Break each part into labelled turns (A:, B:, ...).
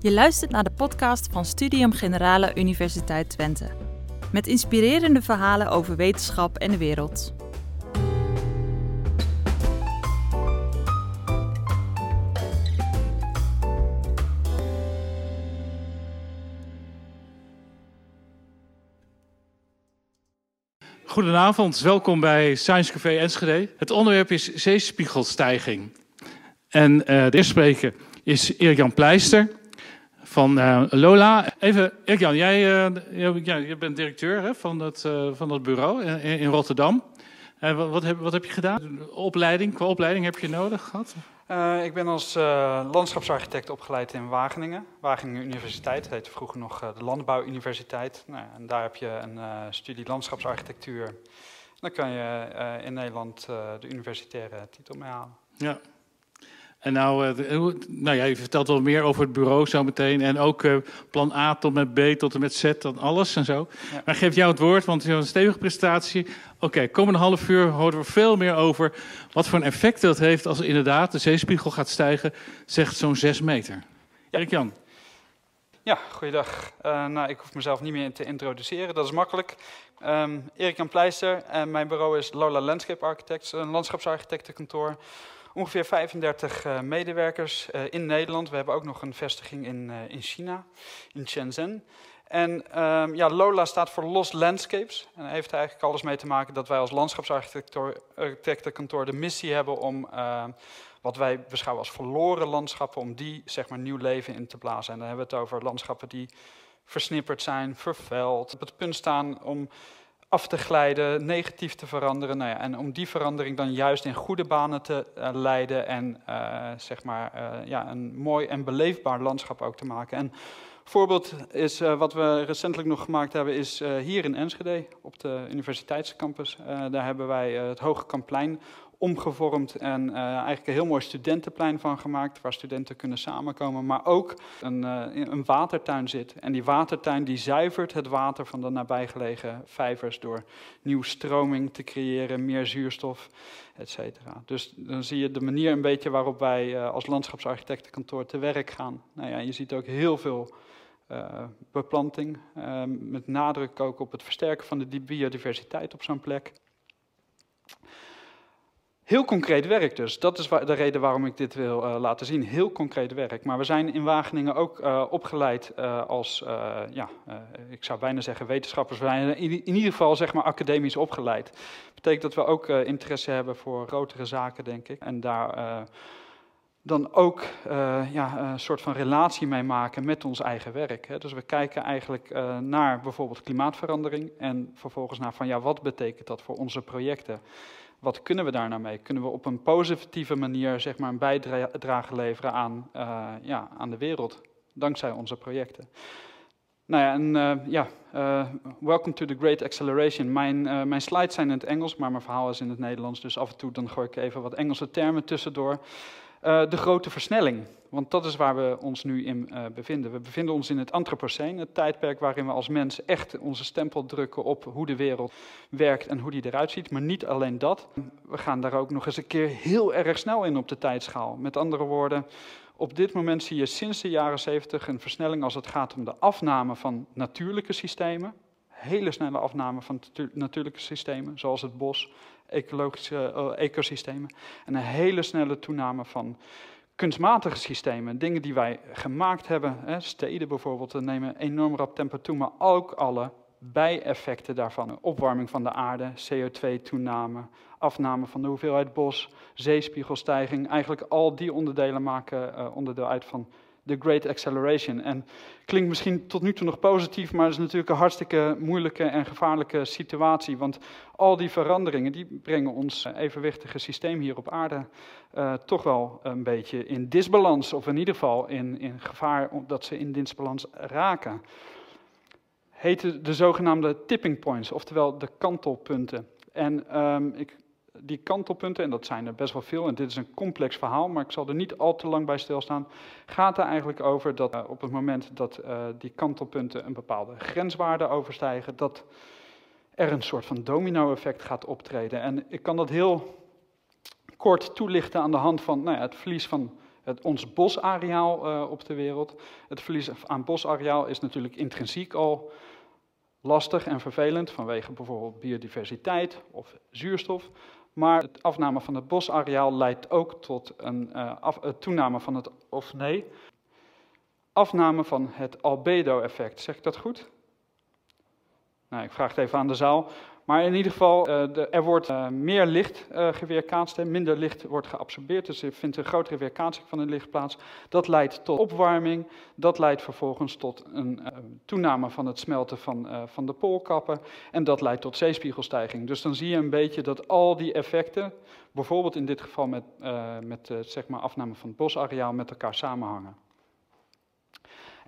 A: Je luistert naar de podcast van Studium Generale Universiteit Twente. Met inspirerende verhalen over wetenschap en de wereld.
B: Goedenavond, welkom bij Science Café Enschede. Het onderwerp is zeespiegelstijging. En eh, de eerste spreker is Erik-Jan Pleister van eh, Lola. Even, Erik-Jan, jij, uh, jij bent directeur hè, van, dat, van dat bureau in, in Rotterdam. Wat, wat, heb, wat heb je gedaan? Opleiding, qua opleiding heb je nodig gehad?
C: Ik ben als landschapsarchitect opgeleid in Wageningen. Wageningen Universiteit, dat heette vroeger nog de Landbouwuniversiteit. Nou, en daar heb je een studie landschapsarchitectuur. Dan kan je in Nederland de universitaire titel mee halen.
B: Ja, en nou, uh, nou ja, je vertelt wel meer over het bureau zo meteen. En ook uh, plan A tot met B tot en met Z, tot alles en zo. Ja. Maar geef jou het woord, want je hebt een stevige presentatie. Oké, okay, komende half uur horen we veel meer over wat voor een effect dat heeft als inderdaad de zeespiegel gaat stijgen, zegt zo'n 6 meter. Ja. Erik Jan.
C: Ja, goeiedag. Uh, nou, ik hoef mezelf niet meer te introduceren, dat is makkelijk. Um, Erik Jan Pleister en mijn bureau is Lola Landscape Architects, een landschapsarchitectenkantoor ongeveer 35 uh, medewerkers uh, in Nederland. We hebben ook nog een vestiging in, uh, in China, in Shenzhen. En um, ja, LOLA staat voor Lost Landscapes. En daar heeft eigenlijk alles mee te maken dat wij als landschapsarchitectenkantoor de missie hebben om wat wij beschouwen als verloren landschappen, om die zeg maar nieuw leven in te blazen. En dan hebben we het over landschappen die versnipperd zijn, vervuild, op het punt staan om af te glijden, negatief te veranderen. Nou ja, en om die verandering dan juist in goede banen te uh, leiden en uh, zeg maar, uh, ja, een mooi en beleefbaar landschap ook te maken. En voorbeeld is wat we recentelijk nog gemaakt hebben, is hier in Enschede op de universiteitscampus. daar hebben wij het Hoge Kampplein omgevormd en uh, eigenlijk een heel mooi studentenplein van gemaakt, waar studenten kunnen samenkomen, maar ook een, uh, een watertuin zit. En die watertuin die zuivert het water van de nabijgelegen vijvers door nieuw stroming te creëren, meer zuurstof, et cetera. Dus dan zie je de manier een beetje waarop wij uh, als landschapsarchitectenkantoor te werk gaan. Nou ja, je ziet ook heel veel beplanting, met nadruk ook op het versterken van de biodiversiteit op zo'n plek. Heel concreet werk dus. Dat is de reden waarom ik dit wil uh, laten zien. Heel concreet werk. Maar we zijn in Wageningen ook uh, opgeleid uh, als, ja, ik zou bijna zeggen wetenschappers. We zijn in, ieder geval zeg maar academisch opgeleid. Betekent dat we ook interesse hebben voor grotere zaken, denk ik. En daar dan ook ja, een soort van relatie mee maken met ons eigen werk. Hè. Dus we kijken eigenlijk naar bijvoorbeeld klimaatverandering. En vervolgens naar van ja, wat betekent dat voor onze projecten? Wat kunnen we daar nou mee? Kunnen we op een positieve manier zeg maar, een bijdrage leveren aan, uh, ja, aan de wereld, dankzij onze projecten? Nou ja, en uh, ja, uh, welcome to the Great Acceleration. Mijn, mijn slides zijn in het Engels, maar mijn verhaal is in het Nederlands, dus af en toe dan gooi ik even wat Engelse termen tussendoor. Uh, de grote versnelling, want dat is waar we ons nu in uh, bevinden. We bevinden ons in het Anthropoceen, het tijdperk waarin we als mens echt onze stempel drukken op hoe de wereld werkt en hoe die eruit ziet. Maar niet alleen dat, we gaan daar ook nog eens een keer heel erg snel in op de tijdschaal. Met andere woorden, op dit moment zie je sinds de jaren 70 een versnelling als het gaat om de afname van natuurlijke systemen. Hele snelle afname van natuurlijke systemen, zoals het bos, ecologische uh, ecosystemen. En een hele snelle toename van kunstmatige systemen. Dingen die wij gemaakt hebben, hè, steden bijvoorbeeld, nemen enorm rap tempo toe, maar ook alle bijeffecten daarvan. Opwarming van de aarde, CO2-toename, afname van de hoeveelheid bos, zeespiegelstijging. Eigenlijk al die onderdelen maken uh, onderdeel uit van de Great Acceleration. En klinkt misschien tot nu toe nog positief, maar het is natuurlijk een hartstikke moeilijke en gevaarlijke situatie. Want al die veranderingen die brengen ons evenwichtige systeem hier op aarde uh, toch wel een beetje in disbalans. Of in ieder geval in, in gevaar dat ze in disbalans raken. Heten de zogenaamde tipping points, oftewel de kantelpunten. En um, ik die kantelpunten, en dat zijn er best wel veel, en dit is een complex verhaal, maar ik zal er niet al te lang bij stilstaan, gaat er eigenlijk over dat uh, op het moment dat uh, die kantelpunten een bepaalde grenswaarde overstijgen, dat er een soort van domino-effect gaat optreden. En ik kan dat heel kort toelichten aan de hand van nou ja, het verlies van het, ons bosareaal op de wereld. Het verlies aan bosareaal is natuurlijk intrinsiek al lastig en vervelend vanwege bijvoorbeeld biodiversiteit of zuurstof. Maar het afname van het bosareaal leidt ook tot een af, toename van het, of nee, afname van het albedo-effect. Zeg ik dat goed? Nou, ik vraag het even aan de zaal. Maar in ieder geval, de, er wordt uh, meer licht uh, geweerkaatst en minder licht wordt geabsorbeerd. Dus er vindt een grotere weerkaatsing van het licht plaats. Dat leidt tot opwarming. Dat leidt vervolgens tot een toename van het smelten van, van de poolkappen. En dat leidt tot zeespiegelstijging. Dus dan zie je een beetje dat al die effecten, bijvoorbeeld in dit geval met, met zeg maar afname van het bosareaal, met elkaar samenhangen.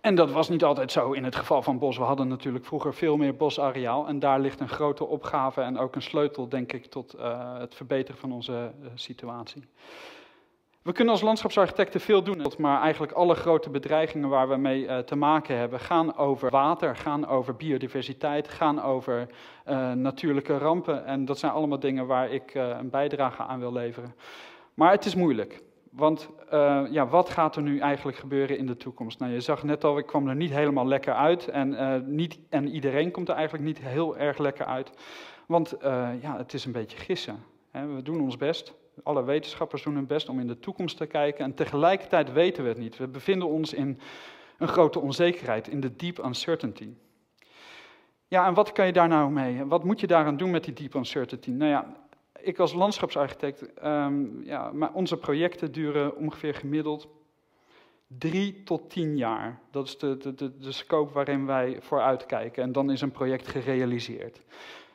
C: En dat was niet altijd zo in het geval van bos. We hadden natuurlijk vroeger veel meer bosareaal. En daar ligt een grote opgave en ook een sleutel, denk ik, tot uh, het verbeteren van onze uh, situatie. We kunnen als landschapsarchitecten veel doen, maar eigenlijk alle grote bedreigingen waar we mee uh, te maken hebben gaan over water, gaan over biodiversiteit, gaan over natuurlijke rampen. En dat zijn allemaal dingen waar ik een bijdrage aan wil leveren. Maar het is moeilijk. Want uh, ja, wat gaat er nu eigenlijk gebeuren in de toekomst? Nou, je zag net al, ik kwam er niet helemaal lekker uit. En, uh, niet, en iedereen komt er eigenlijk niet heel erg lekker uit. Want uh, ja, het is een beetje gissen. Hè. We doen ons best. Alle wetenschappers doen hun best om in de toekomst te kijken. En tegelijkertijd weten we het niet. We bevinden ons in een grote onzekerheid, in de deep uncertainty. Ja, en wat kan je daar nou mee? Wat moet je daaraan doen met die deep uncertainty? Nou ja, ik als landschapsarchitect, um, ja, maar onze projecten duren ongeveer gemiddeld drie tot tien jaar. Dat is de, de, de, de scope waarin wij vooruitkijken. En dan is een project gerealiseerd.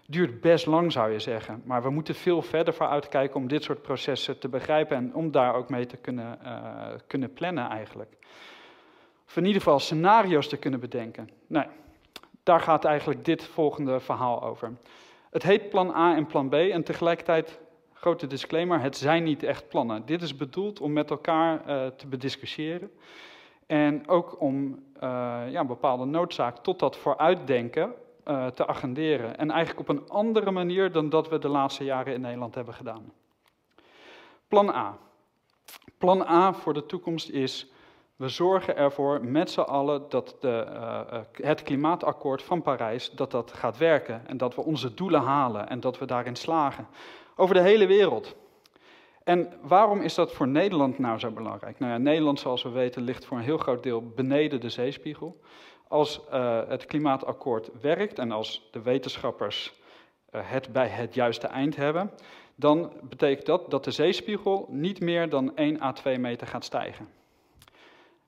C: Duurt best lang, zou je zeggen. Maar we moeten veel verder vooruitkijken om dit soort processen te begrijpen en om daar ook mee te kunnen, uh, kunnen plannen eigenlijk. Of in ieder geval scenario's te kunnen bedenken. Nee, daar gaat eigenlijk dit volgende verhaal over. Het heet plan A en plan B en tegelijkertijd, grote disclaimer, het zijn niet echt plannen. Dit is bedoeld om met elkaar uh, te bediscussiëren en ook om uh, ja, een bepaalde noodzaak tot dat vooruitdenken uh, te agenderen. En eigenlijk op een andere manier dan dat we de laatste jaren in Nederland hebben gedaan. Plan A. Plan A voor de toekomst is we zorgen ervoor met z'n allen dat de, uh, het klimaatakkoord van Parijs dat dat gaat werken en dat we onze doelen halen en dat we daarin slagen. Over de hele wereld. En waarom is dat voor Nederland nou zo belangrijk? Nou ja, Nederland, zoals we weten, ligt voor een heel groot deel beneden de zeespiegel. Als uh, het klimaatakkoord werkt en als de wetenschappers het bij het juiste eind hebben, dan betekent dat dat de zeespiegel niet meer dan 1 à 2 meter gaat stijgen.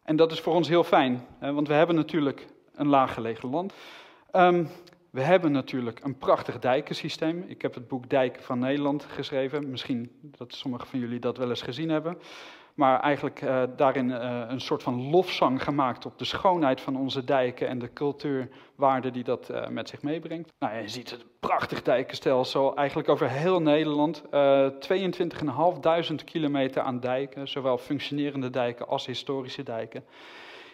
C: En dat is voor ons heel fijn, want we hebben natuurlijk een laaggelegen land. Um, we hebben natuurlijk een prachtig dijkensysteem. Ik heb het boek Dijken van Nederland geschreven. Misschien dat sommigen van jullie dat wel eens gezien hebben maar eigenlijk uh, daarin uh, een soort van lofzang gemaakt op de schoonheid van onze dijken en de cultuurwaarde die dat uh, met zich meebrengt. Nou, je ziet het prachtig dijkenstelsel, eigenlijk over heel Nederland. 22.500 kilometer aan dijken, zowel functionerende dijken als historische dijken.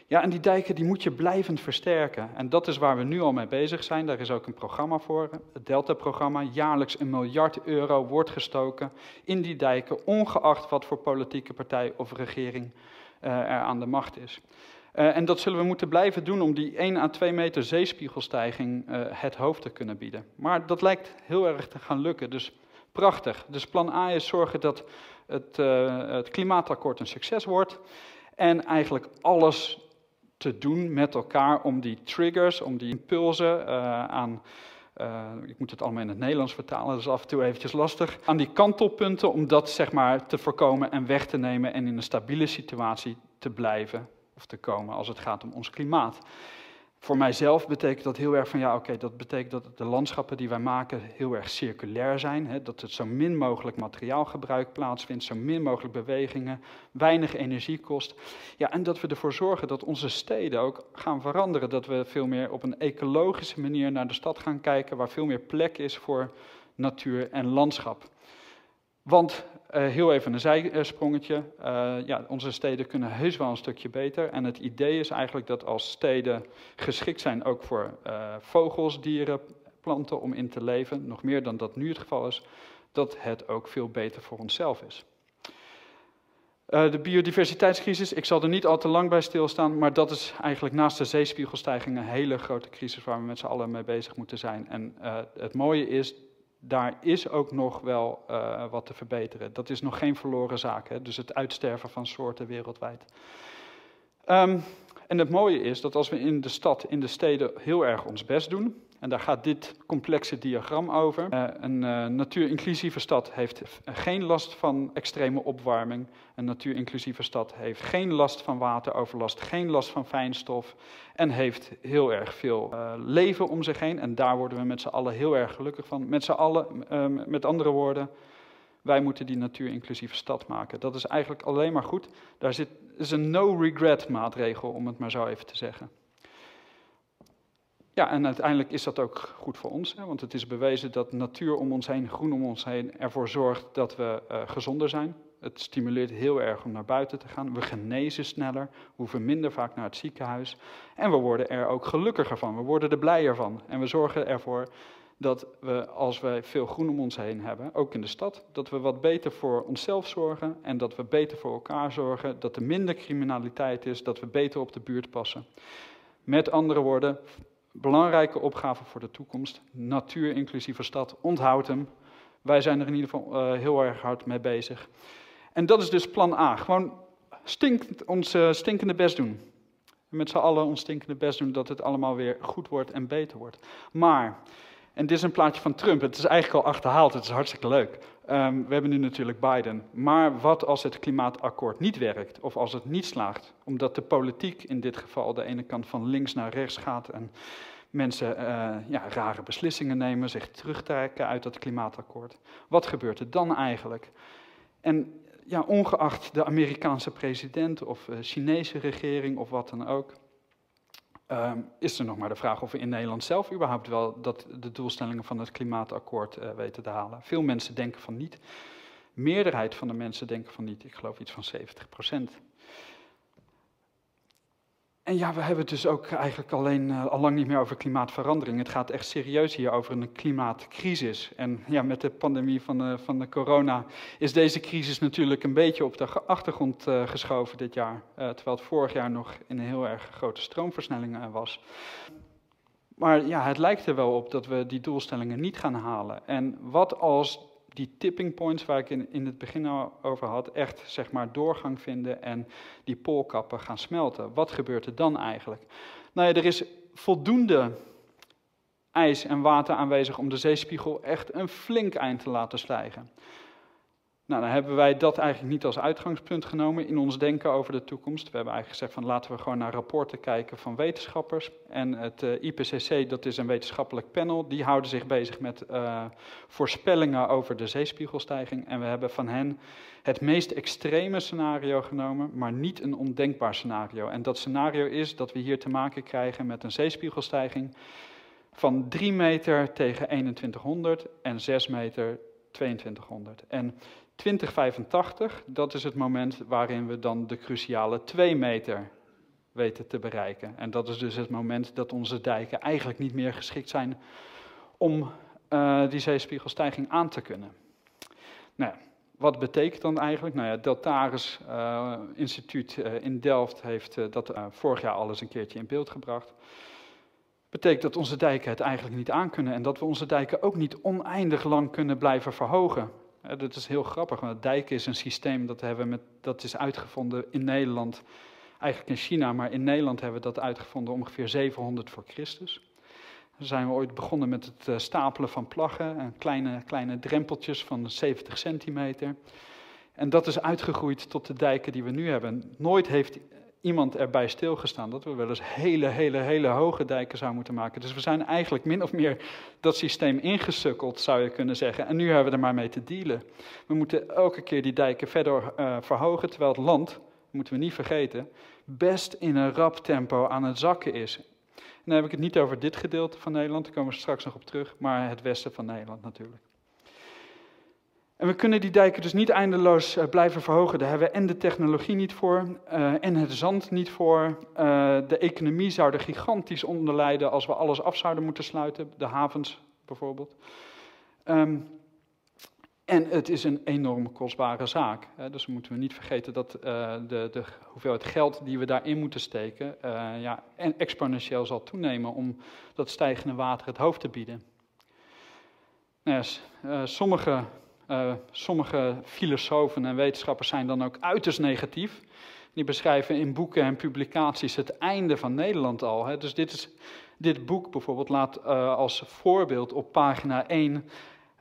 C: Ja, en die dijken die moet je blijvend versterken. En dat is waar we nu al mee bezig zijn. Daar is ook een programma voor, het Delta-programma. Jaarlijks een miljard euro wordt gestoken in die dijken, ongeacht wat voor politieke partij of regering uh, er aan de macht is. Uh, en dat zullen we moeten blijven doen om die 1 à 2 meter zeespiegelstijging uh, het hoofd te kunnen bieden. Maar dat lijkt heel erg te gaan lukken, dus prachtig. Dus plan A is zorgen dat het, het klimaatakkoord een succes wordt. En eigenlijk alles te doen met elkaar om die triggers, om die impulsen uh, aan, uh, ik moet het allemaal in het Nederlands vertalen, dat is af en toe eventjes lastig, aan die kantelpunten om dat zeg maar te voorkomen en weg te nemen en in een stabiele situatie te blijven of te komen als het gaat om ons klimaat. Voor mijzelf betekent dat heel erg van ja, oké, dat betekent dat de landschappen die wij maken heel erg circulair zijn. Hè, dat het zo min mogelijk materiaalgebruik plaatsvindt, zo min mogelijk bewegingen, weinig energie kost. Ja, en dat we ervoor zorgen dat onze steden ook gaan veranderen. Dat we veel meer op een ecologische manier naar de stad gaan kijken, waar veel meer plek is voor natuur en landschap. Want uh, heel even een zijsprongetje. Uh, ja, onze steden kunnen heus wel een stukje beter. En het idee is eigenlijk dat als steden geschikt zijn ook voor uh, vogels, dieren, planten om in te leven, nog meer dan dat nu het geval is, dat het ook veel beter voor onszelf is. De biodiversiteitscrisis, ik zal er niet al te lang bij stilstaan, maar dat is eigenlijk naast de zeespiegelstijging een hele grote crisis waar we met z'n allen mee bezig moeten zijn. En het mooie is, daar is ook nog wel uh, wat te verbeteren. Dat is nog geen verloren zaak, hè? dus het uitsterven van soorten wereldwijd. Um, en het mooie is dat als we in de stad, in de steden heel erg ons best doen, en daar gaat dit complexe diagram over. Uh, een uh, natuurinclusieve stad heeft geen last van extreme opwarming. Een natuurinclusieve stad heeft geen last van wateroverlast, geen last van fijnstof. En heeft heel erg veel uh, leven om zich heen. En daar worden we met z'n allen heel erg gelukkig van. Met z'n allen, met andere woorden, wij moeten die natuurinclusieve stad maken. Dat is eigenlijk alleen maar goed. Daar zit, is een no-regret maatregel, om het maar zo even te zeggen. Ja, en uiteindelijk is dat ook goed voor ons, hè, want het is bewezen dat natuur om ons heen, groen om ons heen, ervoor zorgt dat we uh, gezonder zijn. Het stimuleert heel erg om naar buiten te gaan. We genezen sneller, hoeven minder vaak naar het ziekenhuis. En we worden er ook gelukkiger van, we worden er blijer van. En we zorgen ervoor dat we, als we veel groen om ons heen hebben, ook in de stad, dat we wat beter voor onszelf zorgen en dat we beter voor elkaar zorgen, dat er minder criminaliteit is, dat we beter op de buurt passen. Met andere woorden, belangrijke opgave voor de toekomst. Natuur inclusieve stad, onthoud hem. Wij zijn er in ieder geval uh, heel erg hard mee bezig. En dat is dus plan A. Gewoon stink, ons uh, stinkende best doen. Met z'n allen ons stinkende best doen dat het allemaal weer goed wordt en beter wordt. Maar, en dit is een plaatje van Trump. Het is eigenlijk al achterhaald. Het is hartstikke leuk. Um, we hebben nu natuurlijk Biden. Maar wat als het klimaatakkoord niet werkt? Of als het niet slaagt? Omdat de politiek in dit geval de ene kant van links naar rechts gaat en mensen uh, ja, rare beslissingen nemen, zich terugtrekken uit dat klimaatakkoord. Wat gebeurt er dan eigenlijk? En ja, ongeacht de Amerikaanse president of de Chinese regering of wat dan ook, uh, is er nog maar de vraag of we in Nederland zelf überhaupt wel dat de doelstellingen van het klimaatakkoord uh, weten te halen. Veel mensen denken van niet. Meerderheid van de mensen denken van niet. Ik geloof iets van 70 procent. En ja, we hebben het dus ook eigenlijk alleen uh, al lang niet meer over klimaatverandering. Het gaat echt serieus hier over een klimaatcrisis. En ja, met de pandemie van van de corona is deze crisis natuurlijk een beetje op de achtergrond uh, geschoven dit jaar. Uh, terwijl het vorig jaar nog in een heel erg grote stroomversnelling was. Maar ja, het lijkt er wel op dat we die doelstellingen niet gaan halen. En wat als die tipping points waar ik in, in het begin over had, echt zeg maar doorgang vinden en die poolkappen gaan smelten. Wat gebeurt er dan eigenlijk? Nou ja, er is voldoende ijs en water aanwezig om de zeespiegel echt een flink eind te laten stijgen. Nou, dan hebben wij dat eigenlijk niet als uitgangspunt genomen in ons denken over de toekomst. We hebben eigenlijk gezegd van laten we gewoon naar rapporten kijken van wetenschappers. En het eh, IPCC, dat is een wetenschappelijk panel, die houden zich bezig met uh, voorspellingen over de zeespiegelstijging. En we hebben van hen het meest extreme scenario genomen, maar niet een ondenkbaar scenario. En dat scenario is dat we hier te maken krijgen met een zeespiegelstijging van 3 meter tegen 2100 en 6 meter 2200. En 2085, dat is het moment waarin we dan de cruciale 2 meter weten te bereiken. En dat is dus het moment dat onze dijken eigenlijk niet meer geschikt zijn om uh, die zeespiegelstijging aan te kunnen. Nou, wat betekent dan eigenlijk? Nou ja, Deltaris uh, Instituut uh, in Delft heeft dat vorig jaar alles een keertje in beeld gebracht. Betekent dat onze dijken het eigenlijk niet aankunnen en dat we onze dijken ook niet oneindig lang kunnen blijven verhogen. Dat is heel grappig, want dijken is een systeem dat, hebben met, dat is uitgevonden in Nederland, eigenlijk in China, maar in Nederland hebben we dat uitgevonden ongeveer 700 voor Christus. Dan zijn we ooit begonnen met het eh, stapelen van plaggen, en kleine, kleine drempeltjes van 70 centimeter. En dat is uitgegroeid tot de dijken die we nu hebben. Nooit heeft iemand erbij stilgestaan dat we wel eens hele, hele, hele hoge dijken zouden moeten maken. Dus we zijn eigenlijk min of meer dat systeem ingesukkeld, zou je kunnen zeggen. En nu hebben we er maar mee te dealen. We moeten elke keer die dijken verder uh, verhogen, terwijl het land, moeten we niet vergeten, best in een rap tempo aan het zakken is. En dan heb ik het niet over dit gedeelte van Nederland, daar komen we straks nog op terug, maar het westen van Nederland natuurlijk. En we kunnen die dijken dus niet eindeloos uh, blijven verhogen. Daar hebben we en de technologie niet voor, uh, en het zand niet voor. Uh, de economie zou er gigantisch onder lijden als we alles af zouden moeten sluiten, de havens bijvoorbeeld. Um, En het is een enorm kostbare zaak. Hè. Dus moeten we niet vergeten dat de, de, hoeveelheid geld die we daarin moeten steken, ja, en exponentieel zal toenemen om dat stijgende water het hoofd te bieden. Nou ja, sommige, sommige filosofen en wetenschappers zijn dan ook uiterst negatief. Die beschrijven in boeken en publicaties het einde van Nederland al. Hè. Dus dit, is, dit boek bijvoorbeeld laat uh, als voorbeeld op pagina 1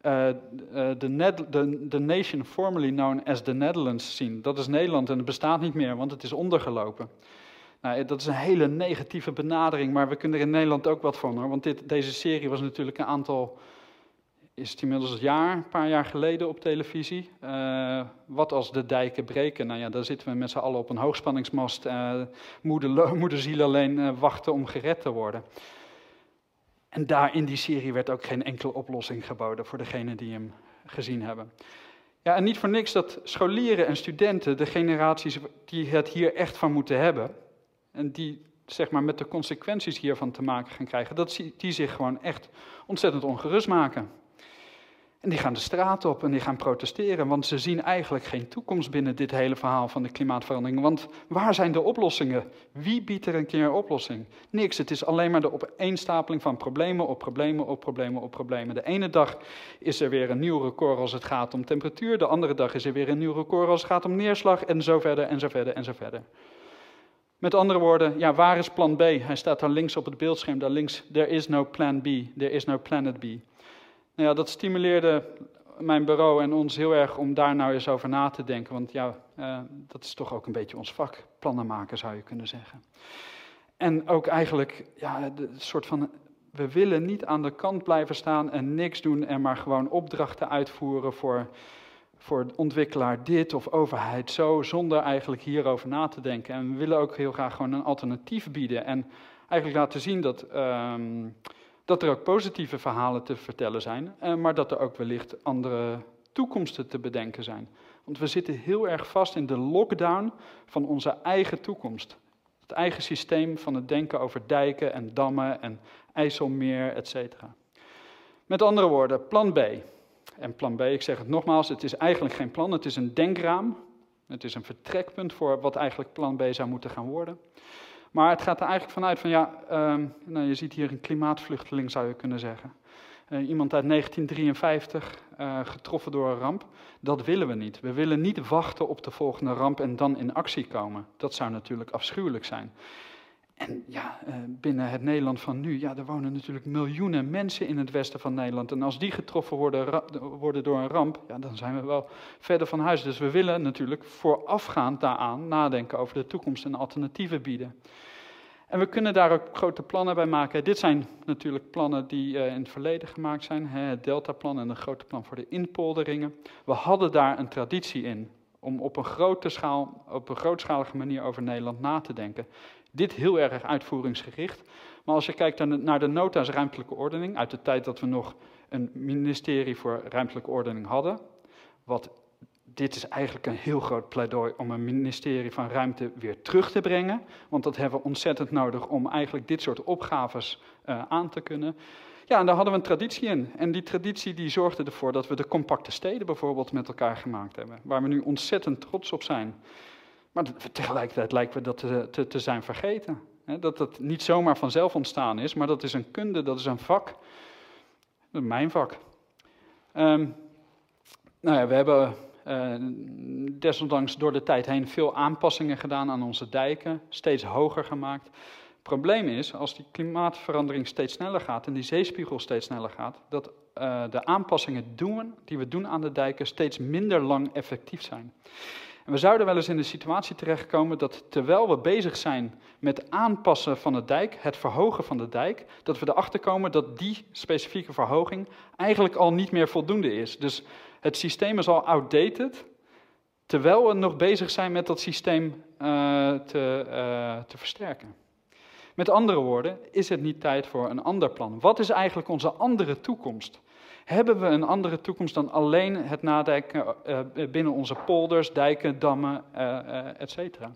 C: uh, the nation formerly known as the Netherlands zien. Dat is Nederland en het bestaat niet meer, want het is ondergelopen. Nou, dat is een hele negatieve benadering, maar we kunnen er in Nederland ook wat van hoor. Want dit, deze serie was natuurlijk een aantal is het inmiddels een jaar, een paar jaar geleden op televisie. Uh, wat als de dijken breken? Nou ja, daar zitten we met z'n allen op een hoogspanningsmast. Uh, moeder, moederziel alleen uh, wachten om gered te worden. En daar in die serie werd ook geen enkele oplossing geboden voor degenen die hem gezien hebben. Ja, en niet voor niks dat scholieren en studenten, de generaties die het hier echt van moeten hebben, en die zeg maar met de consequenties hiervan te maken gaan krijgen, dat die zich gewoon echt ontzettend ongerust maken. En die gaan de straat op en die gaan protesteren, want ze zien eigenlijk geen toekomst binnen dit hele verhaal van de klimaatverandering. Want waar zijn de oplossingen? Wie biedt er een keer oplossing? Niks. Het is alleen maar de opeenstapeling van problemen op problemen op problemen op problemen. De ene dag is er weer een nieuw record als het gaat om temperatuur, de andere dag is er weer een nieuw record als het gaat om neerslag en zo verder en zo verder en zo verder. Met andere woorden, ja, waar is plan B? Hij staat daar links op het beeldscherm, daar links. There is no plan B, there is no planet B. Nou ja, dat stimuleerde mijn bureau en ons heel erg om daar nou eens over na te denken. Want ja, uh, dat is toch ook een beetje ons vak, plannen maken zou je kunnen zeggen. En ook eigenlijk, ja, soort van, we willen niet aan de kant blijven staan en niks doen en maar gewoon opdrachten uitvoeren voor, voor ontwikkelaar dit of overheid zo, zonder eigenlijk hierover na te denken. En we willen ook heel graag gewoon een alternatief bieden en eigenlijk laten zien dat... Um, dat er ook positieve verhalen te vertellen zijn, eh, maar dat er ook wellicht andere toekomsten te bedenken zijn. Want we zitten heel erg vast in de lockdown van onze eigen toekomst. Het eigen systeem van het denken over dijken en dammen en IJsselmeer, etc. Met andere woorden, plan B. En plan B, ik zeg het nogmaals, het is eigenlijk geen plan, het is een denkraam. Het is een vertrekpunt voor wat eigenlijk plan B zou moeten gaan worden. Maar het gaat er eigenlijk vanuit van, ja, uh, nou, je ziet hier een klimaatvluchteling zou je kunnen zeggen. Uh, iemand uit 1953, uh, eh, getroffen door een ramp. Dat willen we niet. We willen niet wachten op de volgende ramp en dan in actie komen. Dat zou natuurlijk afschuwelijk zijn. En ja, uh, binnen het Nederland van nu, ja, er wonen natuurlijk miljoenen mensen in het westen van Nederland. En als die getroffen worden, door een ramp, ja, dan zijn we wel verder van huis. Dus we willen natuurlijk voorafgaand daaraan nadenken over de toekomst en alternatieven bieden. En we kunnen daar ook grote plannen bij maken. Dit zijn natuurlijk plannen die uh, in het verleden gemaakt zijn. Het Deltaplan en een grote plan voor de inpolderingen. We hadden daar een traditie in om op een grote schaal, op een grootschalige manier over Nederland na te denken. Dit heel erg uitvoeringsgericht. Maar als je kijkt naar de nota's ruimtelijke ordening, uit de tijd dat we nog een ministerie voor ruimtelijke ordening hadden, wat dit is eigenlijk een heel groot pleidooi om een ministerie van Ruimte weer terug te brengen. Want dat hebben we ontzettend nodig om eigenlijk dit soort opgaves uh, aan te kunnen. Ja, en daar hadden we een traditie in. En die traditie die zorgde ervoor dat we de compacte steden bijvoorbeeld met elkaar gemaakt hebben. Waar we nu ontzettend trots op zijn. Maar tegelijkertijd lijken we dat te, te, te zijn vergeten. dat het niet zomaar vanzelf ontstaan is, maar dat is een kunde, dat is een vak. Dat mijn vak. Um, nou ja, we hebben uh, desondanks door de tijd heen veel aanpassingen gedaan aan onze dijken, steeds hoger gemaakt. Het probleem is, als die klimaatverandering steeds sneller gaat en die zeespiegel steeds sneller gaat, dat uh, de aanpassingen doen, die we doen aan de dijken steeds minder lang effectief zijn. En we zouden wel eens in de situatie terechtkomen dat terwijl we bezig zijn met aanpassen van de dijk, het verhogen van de dijk, dat we erachter komen dat die specifieke verhoging eigenlijk al niet meer voldoende is. Dus het systeem is al outdated, terwijl we nog bezig zijn met dat systeem uh, te, uh, te versterken. Met andere woorden, is het niet tijd voor een ander plan? Wat is eigenlijk onze andere toekomst? Hebben we een andere toekomst dan alleen het nadenken uh, binnen onze polders, dijken, dammen, uh, et cetera?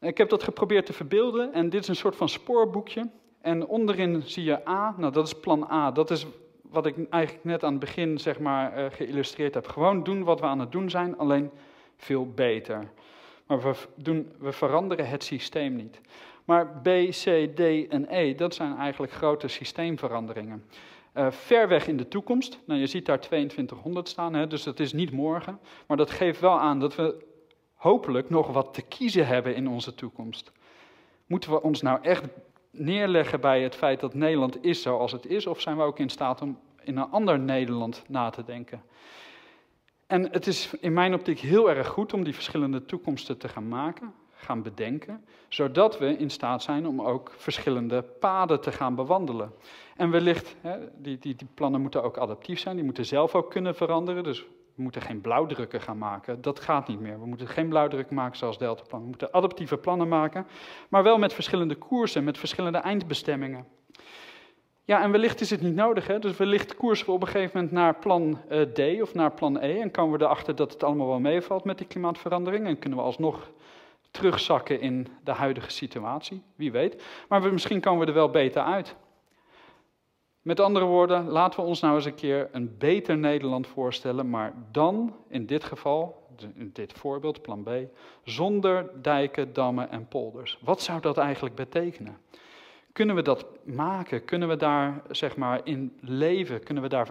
C: Ik heb dat geprobeerd te verbeelden en dit is een soort van spoorboekje. En onderin zie je A, nou dat is plan A, dat is wat ik eigenlijk net aan het begin zeg maar, geïllustreerd heb. Gewoon doen wat we aan het doen zijn, alleen veel beter. Maar we, doen, we veranderen het systeem niet. Maar B, C, D en E, dat zijn eigenlijk grote systeemveranderingen. Uh, ver weg in de toekomst, nou, je ziet daar 2200 staan, hè, dus dat is niet morgen. Maar dat geeft wel aan dat we hopelijk nog wat te kiezen hebben in onze toekomst. Moeten we ons nou echt neerleggen bij het feit dat Nederland is zoals het is, of zijn we ook in staat om in een ander Nederland na te denken? En het is in mijn optiek heel erg goed om die verschillende toekomsten te gaan maken, gaan bedenken, zodat we in staat zijn om ook verschillende paden te gaan bewandelen. En wellicht, hè, die, die, die plannen moeten ook adaptief zijn, die moeten zelf ook kunnen veranderen. Dus we moeten geen blauwdrukken gaan maken. Dat gaat niet meer. We moeten geen blauwdrukken maken zoals Deltaplan. We moeten adaptieve plannen maken, maar wel met verschillende koersen, met verschillende eindbestemmingen. Ja, en wellicht is het niet nodig. Hè? Dus wellicht koersen we op een gegeven moment naar plan uh, D of naar plan E. En komen we erachter dat het allemaal wel meevalt met die klimaatverandering. En kunnen we alsnog terugzakken in de huidige situatie. Wie weet. Maar misschien komen we er wel beter uit. Met andere woorden, laten we ons nou eens een keer een beter Nederland voorstellen, maar dan in dit geval, in dit voorbeeld, plan B, zonder dijken, dammen en polders. Wat zou dat eigenlijk betekenen? Kunnen we dat maken? Kunnen we daar zeg maar in leven? Kunnen we daar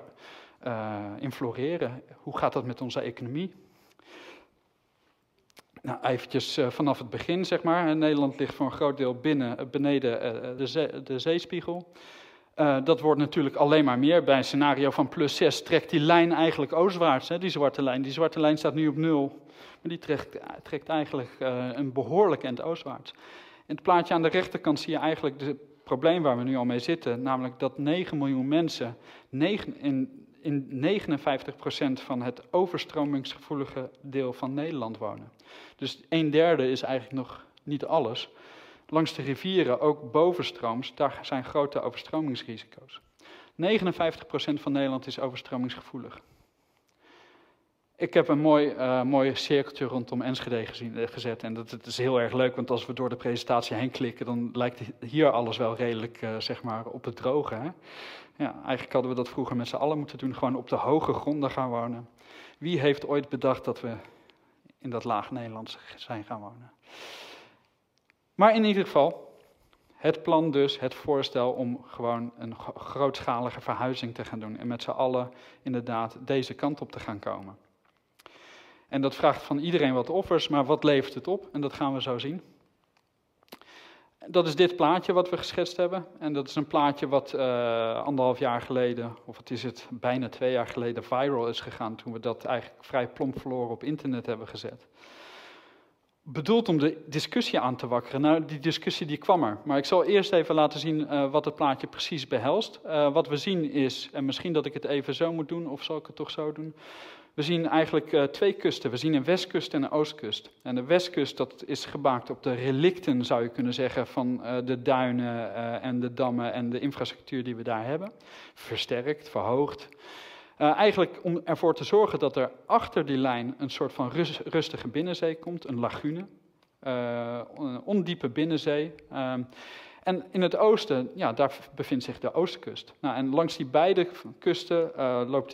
C: uh, in floreren? Hoe gaat dat met onze economie? Nou, eventjes uh, vanaf het begin, zeg maar. Nederland ligt voor een groot deel binnen, beneden uh, de, de zeespiegel. Dat wordt natuurlijk alleen maar meer. Bij een scenario van plus 6 trekt die lijn eigenlijk oostwaarts, hè, die zwarte lijn. Die zwarte lijn staat nu op 0, maar die trekt, trekt eigenlijk een behoorlijk eind oostwaarts. In het plaatje aan de rechterkant zie je eigenlijk het probleem waar we nu al mee zitten, namelijk dat 9 miljoen mensen 9, in, in 59% van het overstromingsgevoelige deel van Nederland wonen. Dus een derde is eigenlijk nog niet alles langs de rivieren, ook bovenstrooms, daar zijn grote overstromingsrisico's. 59% van Nederland is overstromingsgevoelig. Ik heb een mooi, uh, mooi cirkeltje rondom Enschede uh, gezet. En dat, is heel erg leuk, want als we door de presentatie heen klikken, dan lijkt hier alles wel redelijk uh, zeg maar op het droge. Hè? Ja, eigenlijk hadden we dat vroeger met z'n allen moeten doen, gewoon op de hoge gronden gaan wonen. Wie heeft ooit bedacht dat we in dat laag Nederlands zijn gaan wonen? Maar in ieder geval, het plan dus, het voorstel om gewoon een grootschalige verhuizing te gaan doen. En met z'n allen inderdaad deze kant op te gaan komen. En dat vraagt van iedereen wat offers, maar wat levert het op? En dat gaan we zo zien. Dat is dit plaatje wat we geschetst hebben. En dat is een plaatje wat uh, anderhalf jaar geleden, of het is het bijna twee jaar geleden, viral is gegaan. Toen we dat eigenlijk vrij plomp verloren op internet hebben gezet bedoeld om de discussie aan te wakkeren. Nou, die discussie die kwam er. Maar ik zal eerst even laten zien uh, wat het plaatje precies behelst. Uh, wat we zien is, en misschien dat ik het even zo moet doen, of zal ik het toch zo doen? We zien eigenlijk uh, twee kusten. We zien een westkust en een oostkust. En de westkust dat is gemaakt op de relicten, zou je kunnen zeggen, van de duinen en de dammen en de infrastructuur die we daar hebben. Versterkt, verhoogd. Eigenlijk om ervoor te zorgen dat er achter die lijn een soort van rust, rustige binnenzee komt, een lagune, een ondiepe binnenzee. Uh, en in het oosten, ja, daar bevindt zich de oostkust. Nou, en langs die beide kusten uh, loopt,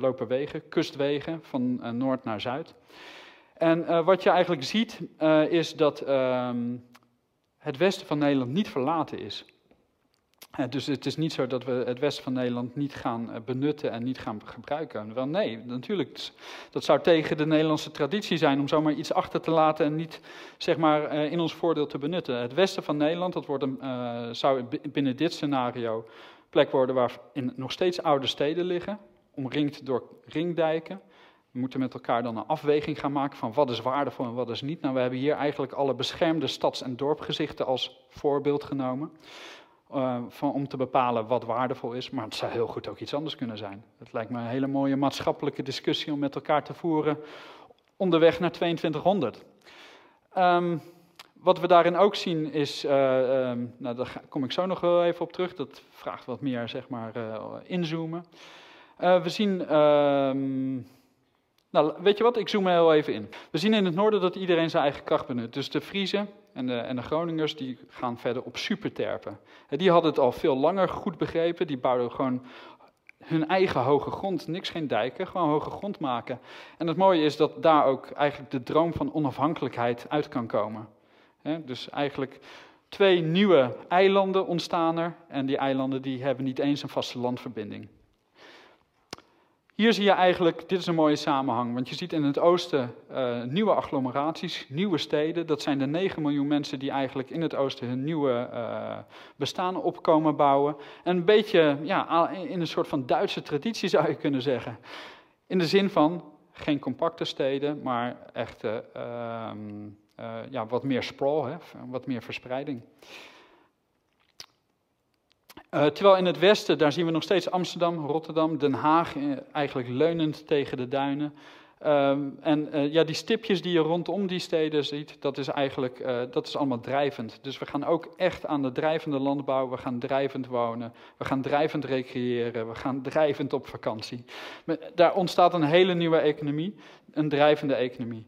C: lopen wegen, kustwegen, van noord naar zuid. En wat je eigenlijk ziet, is dat ehm, het westen van Nederland niet verlaten is. Uh, dus het is niet zo dat we het westen van Nederland niet gaan uh, benutten en niet gaan gebruiken. Wel nee, natuurlijk. Dat zou tegen de Nederlandse traditie zijn om zomaar iets achter te laten en niet zeg maar, uh, in ons voordeel te benutten. Het westen van Nederland, dat wordt een, zou binnen dit scenario plek worden waar in nog steeds oude steden liggen, omringd door ringdijken. We moeten met elkaar dan een afweging gaan maken van wat is waardevol en wat is niet. Nou, we hebben hier eigenlijk alle beschermde stads- en dorpgezichten als voorbeeld genomen. Uh, van, om te bepalen wat waardevol is, maar het zou heel goed ook iets anders kunnen zijn. Het lijkt me een hele mooie maatschappelijke discussie om met elkaar te voeren onderweg naar 2200. Um, ehm, wat we daarin ook zien is, uh, um, nou, daar kom ik zo nog wel even op terug, dat vraagt wat meer zeg maar, uh, inzoomen. we zien, um, nou weet je wat, ik zoom er heel even in. We zien in het noorden dat iedereen zijn eigen kracht benut. Dus de Friese, en de, en de Groningers die gaan verder op superterpen. Die hadden het al veel langer goed begrepen. Die bouwden gewoon hun eigen hoge grond, niks geen dijken, gewoon hoge grond maken. En het mooie is dat daar ook eigenlijk de droom van onafhankelijkheid uit kan komen. dus eigenlijk twee nieuwe eilanden ontstaan er en die eilanden die hebben niet eens een vaste landverbinding. Hier zie je eigenlijk, dit is een mooie samenhang, want je ziet in het oosten uh, nieuwe agglomeraties, nieuwe steden. Dat zijn de 9 miljoen mensen die eigenlijk in het oosten hun nieuwe uh, bestaan opkomen bouwen. En een beetje ja, in een soort van Duitse traditie zou je kunnen zeggen. In de zin van geen compacte steden, maar echt uh, ja, wat meer sprawl, hè, wat meer verspreiding. Uh, terwijl in het westen, daar zien we nog steeds Amsterdam, Rotterdam, Den Haag, eh, eigenlijk leunend tegen de duinen. Uh, en uh, ja, die stipjes die je rondom die steden ziet, dat is eigenlijk dat is allemaal drijvend. Dus we gaan ook echt aan de drijvende landbouw, we gaan drijvend wonen, we gaan drijvend recreëren, we gaan drijvend op vakantie. Daar ontstaat een hele nieuwe economie, een drijvende economie.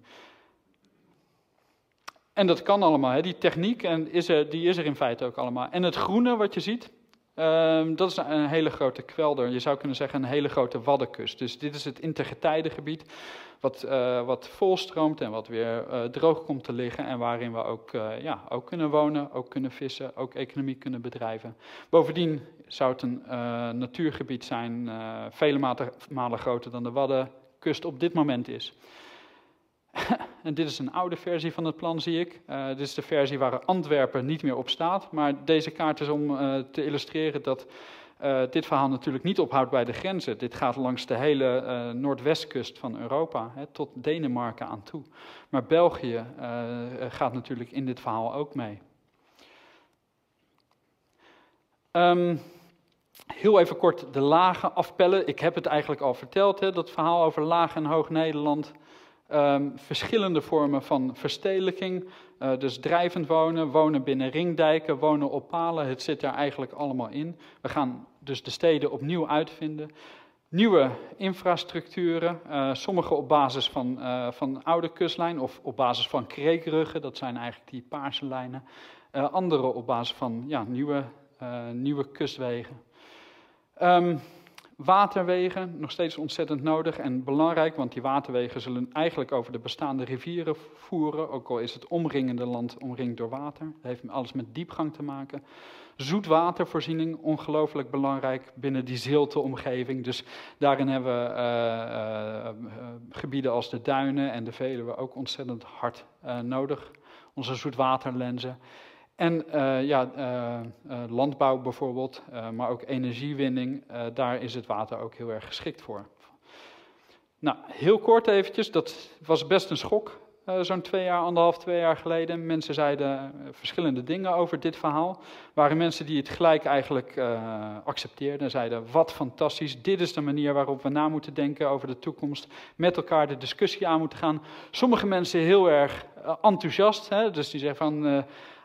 C: En dat kan allemaal, hè. die techniek en is er, die is er in feite ook allemaal. En het groene wat je ziet, Um, dat is een hele grote kwelder. Je zou kunnen zeggen een hele grote waddenkust. Dus dit is het intergetijdengebied wat, uh, wat volstroomt en wat weer uh, droog komt te liggen. En waarin we ook, uh, ja, ook kunnen wonen, ook kunnen vissen, ook economie kunnen bedrijven. Bovendien zou het een natuurgebied zijn, vele malen groter dan de Waddenkust op dit moment is. en dit is een oude versie van het plan, zie ik. Uh, dit is de versie waar Antwerpen niet meer op staat. Maar deze kaart is om uh, te illustreren dat uh, dit verhaal natuurlijk niet ophoudt bij de grenzen. Dit gaat langs de hele noordwestkust van Europa, hè, tot Denemarken aan toe. Maar België gaat natuurlijk in dit verhaal ook mee. Um, Heel even kort de lagen afpellen. Ik heb het eigenlijk al verteld, hè, dat verhaal over laag en hoog Nederland. Um, verschillende vormen van verstedelijking. Uh, dus drijvend wonen, wonen binnen ringdijken, wonen op palen. Het zit daar eigenlijk allemaal in. We gaan dus de steden opnieuw uitvinden. Nieuwe infrastructuren, uh, sommige op basis van, uh, van oude kustlijn of op basis van kreekruggen, dat zijn eigenlijk die paarse lijnen. andere op basis van ja, nieuwe, nieuwe kustwegen. Um, Waterwegen, nog steeds ontzettend nodig en belangrijk, want die waterwegen zullen eigenlijk over de bestaande rivieren voeren, ook al is het omringende land omringd door water. Dat heeft alles met diepgang te maken. Zoetwatervoorziening, ongelooflijk belangrijk binnen die zilte omgeving. Dus daarin hebben we uh, uh, gebieden als de duinen en de Veluwe ook ontzettend hard nodig. Onze zoetwaterlenzen. En uh, ja, uh, uh, landbouw bijvoorbeeld, maar ook energiewinning, daar is het water ook heel erg geschikt voor. Nou, heel kort eventjes, dat was best een schok, zo'n twee jaar, anderhalf, twee jaar geleden. Mensen zeiden verschillende dingen over dit verhaal. waren mensen die het gelijk eigenlijk accepteerden en zeiden, wat fantastisch, dit is de manier waarop we na moeten denken over de toekomst, met elkaar de discussie aan moeten gaan. Sommige mensen heel erg enthousiast, hè, dus die zeggen van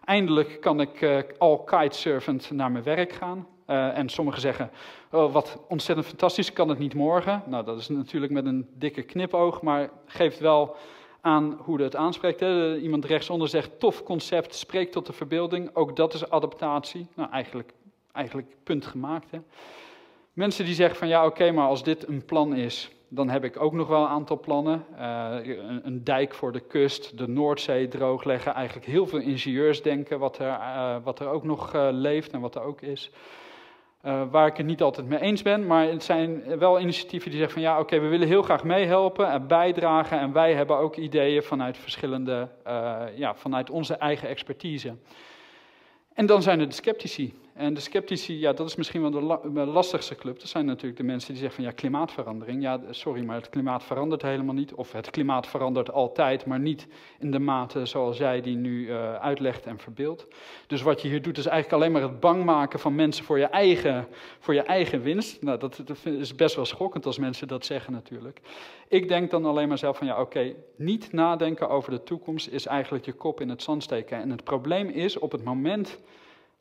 C: Eindelijk kan ik uh, al kitesurfend naar mijn werk gaan. Uh, en sommigen zeggen, oh, wat ontzettend fantastisch, kan het niet morgen? Nou, dat is natuurlijk met een dikke knipoog, maar geeft wel aan hoe het aanspreekt. Hè. Iemand rechtsonder zegt, tof concept, spreekt tot de verbeelding. Ook dat is adaptatie. Nou, eigenlijk, eigenlijk punt gemaakt. Hè. Mensen die zeggen van, ja oké, maar als dit een plan is, dan heb ik ook nog wel een aantal plannen. Uh, een, dijk voor de kust, de Noordzee droogleggen. Eigenlijk heel veel ingenieursdenken wat er, uh, wat er ook nog uh, leeft en wat er ook is. waar ik het niet altijd mee eens ben, maar het zijn wel initiatieven die zeggen van ja, oké, we willen heel graag meehelpen en bijdragen. En wij hebben ook ideeën vanuit verschillende, ja, vanuit onze eigen expertise. En dan zijn er de sceptici. En de sceptici, ja, dat is misschien wel de, lastigste club. Dat zijn natuurlijk de mensen die zeggen van ja, klimaatverandering. Ja, sorry, maar het klimaat verandert helemaal niet. Of het klimaat verandert altijd, maar niet in de mate zoals jij die nu uh, uitlegt en verbeeldt. Dus wat je hier doet is eigenlijk alleen maar het bang maken van mensen voor je eigen, voor je eigen winst. Nou, dat, is best wel schokkend als mensen dat zeggen natuurlijk. Ik denk dan alleen maar zelf van ja, oké, niet nadenken over de toekomst is eigenlijk je kop in het zand steken. En het probleem is op het moment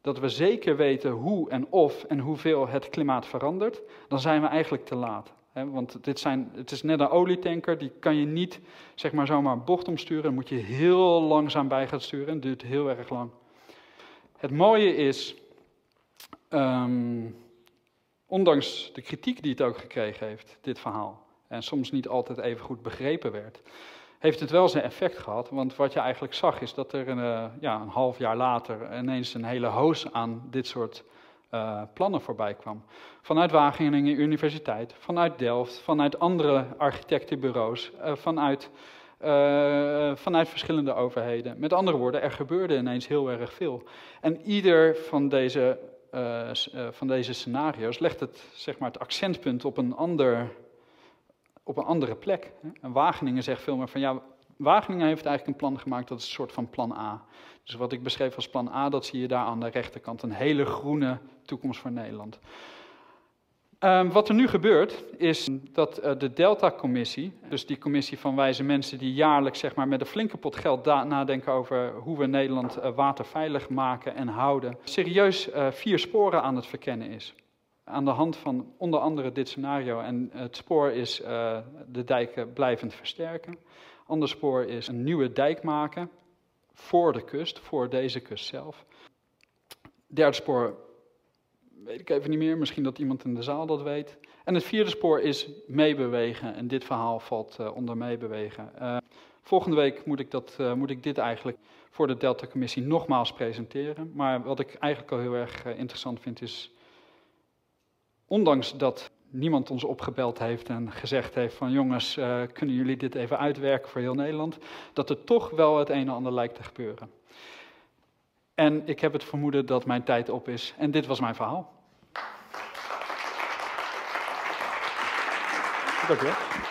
C: dat we zeker weten hoe en of en hoeveel het klimaat verandert, dan zijn we eigenlijk te laat. Want dit zijn, het is net een olietanker, die kan je niet zeg maar zomaar bocht omsturen. Dan moet je heel langzaam bij gaan sturen. Het duurt heel erg lang. Het mooie is, um, ondanks de kritiek die het ook gekregen heeft, dit verhaal, en soms niet altijd even goed begrepen werd, heeft het wel zijn effect gehad. Want wat je eigenlijk zag is dat er een, uh, ja, een half jaar later ineens een hele hoos aan dit soort uh, plannen voorbij kwam. Vanuit Wageningen Universiteit, vanuit Delft, vanuit andere architectenbureaus, uh, vanuit, vanuit verschillende overheden. Met andere woorden, er gebeurde ineens heel erg veel. En ieder van deze, van deze scenario's legt het, zeg maar, het accentpunt op een ander op een andere plek. En Wageningen zegt veel meer van ja, Wageningen heeft eigenlijk een plan gemaakt, dat is een soort van plan A. Dus wat ik beschreef als plan A, dat zie je daar aan de rechterkant, een hele groene toekomst voor Nederland. Um, wat er nu gebeurt, is dat uh, de Delta-commissie, dus die commissie van wijze mensen die jaarlijks zeg maar, met een flinke pot geld nadenken over hoe we Nederland uh, waterveilig maken en houden, serieus uh, vier sporen aan het verkennen is aan de hand van onder andere dit scenario. En het spoor is uh, de dijken blijvend versterken. Ander spoor is een nieuwe dijk maken voor de kust, voor deze kust zelf. Derde spoor weet ik even niet meer, misschien dat iemand in de zaal dat weet. En het vierde spoor is meebewegen en dit verhaal valt uh, onder meebewegen. Uh, volgende week moet ik, dat, moet ik dit eigenlijk voor de Delta-commissie nogmaals presenteren. Maar wat ik eigenlijk al heel erg interessant vind is ondanks dat niemand ons opgebeld heeft en gezegd heeft van jongens, uh, kunnen jullie dit even uitwerken voor heel Nederland, dat er toch wel het een en ander lijkt te gebeuren. En ik heb het vermoeden dat mijn tijd op is en dit was mijn verhaal. Dank u wel.